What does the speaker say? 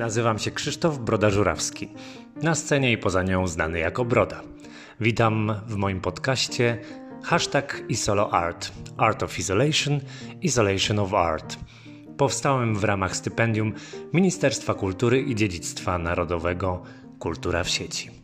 Nazywam się Krzysztof Broda-Żurawski. Na scenie i poza nią znany jako Broda. Witam w moim podcaście hashtag IsoloArt, Art of Isolation, Isolation of Art. Powstałem w ramach stypendium Ministerstwa Kultury i Dziedzictwa Narodowego Kultura w sieci.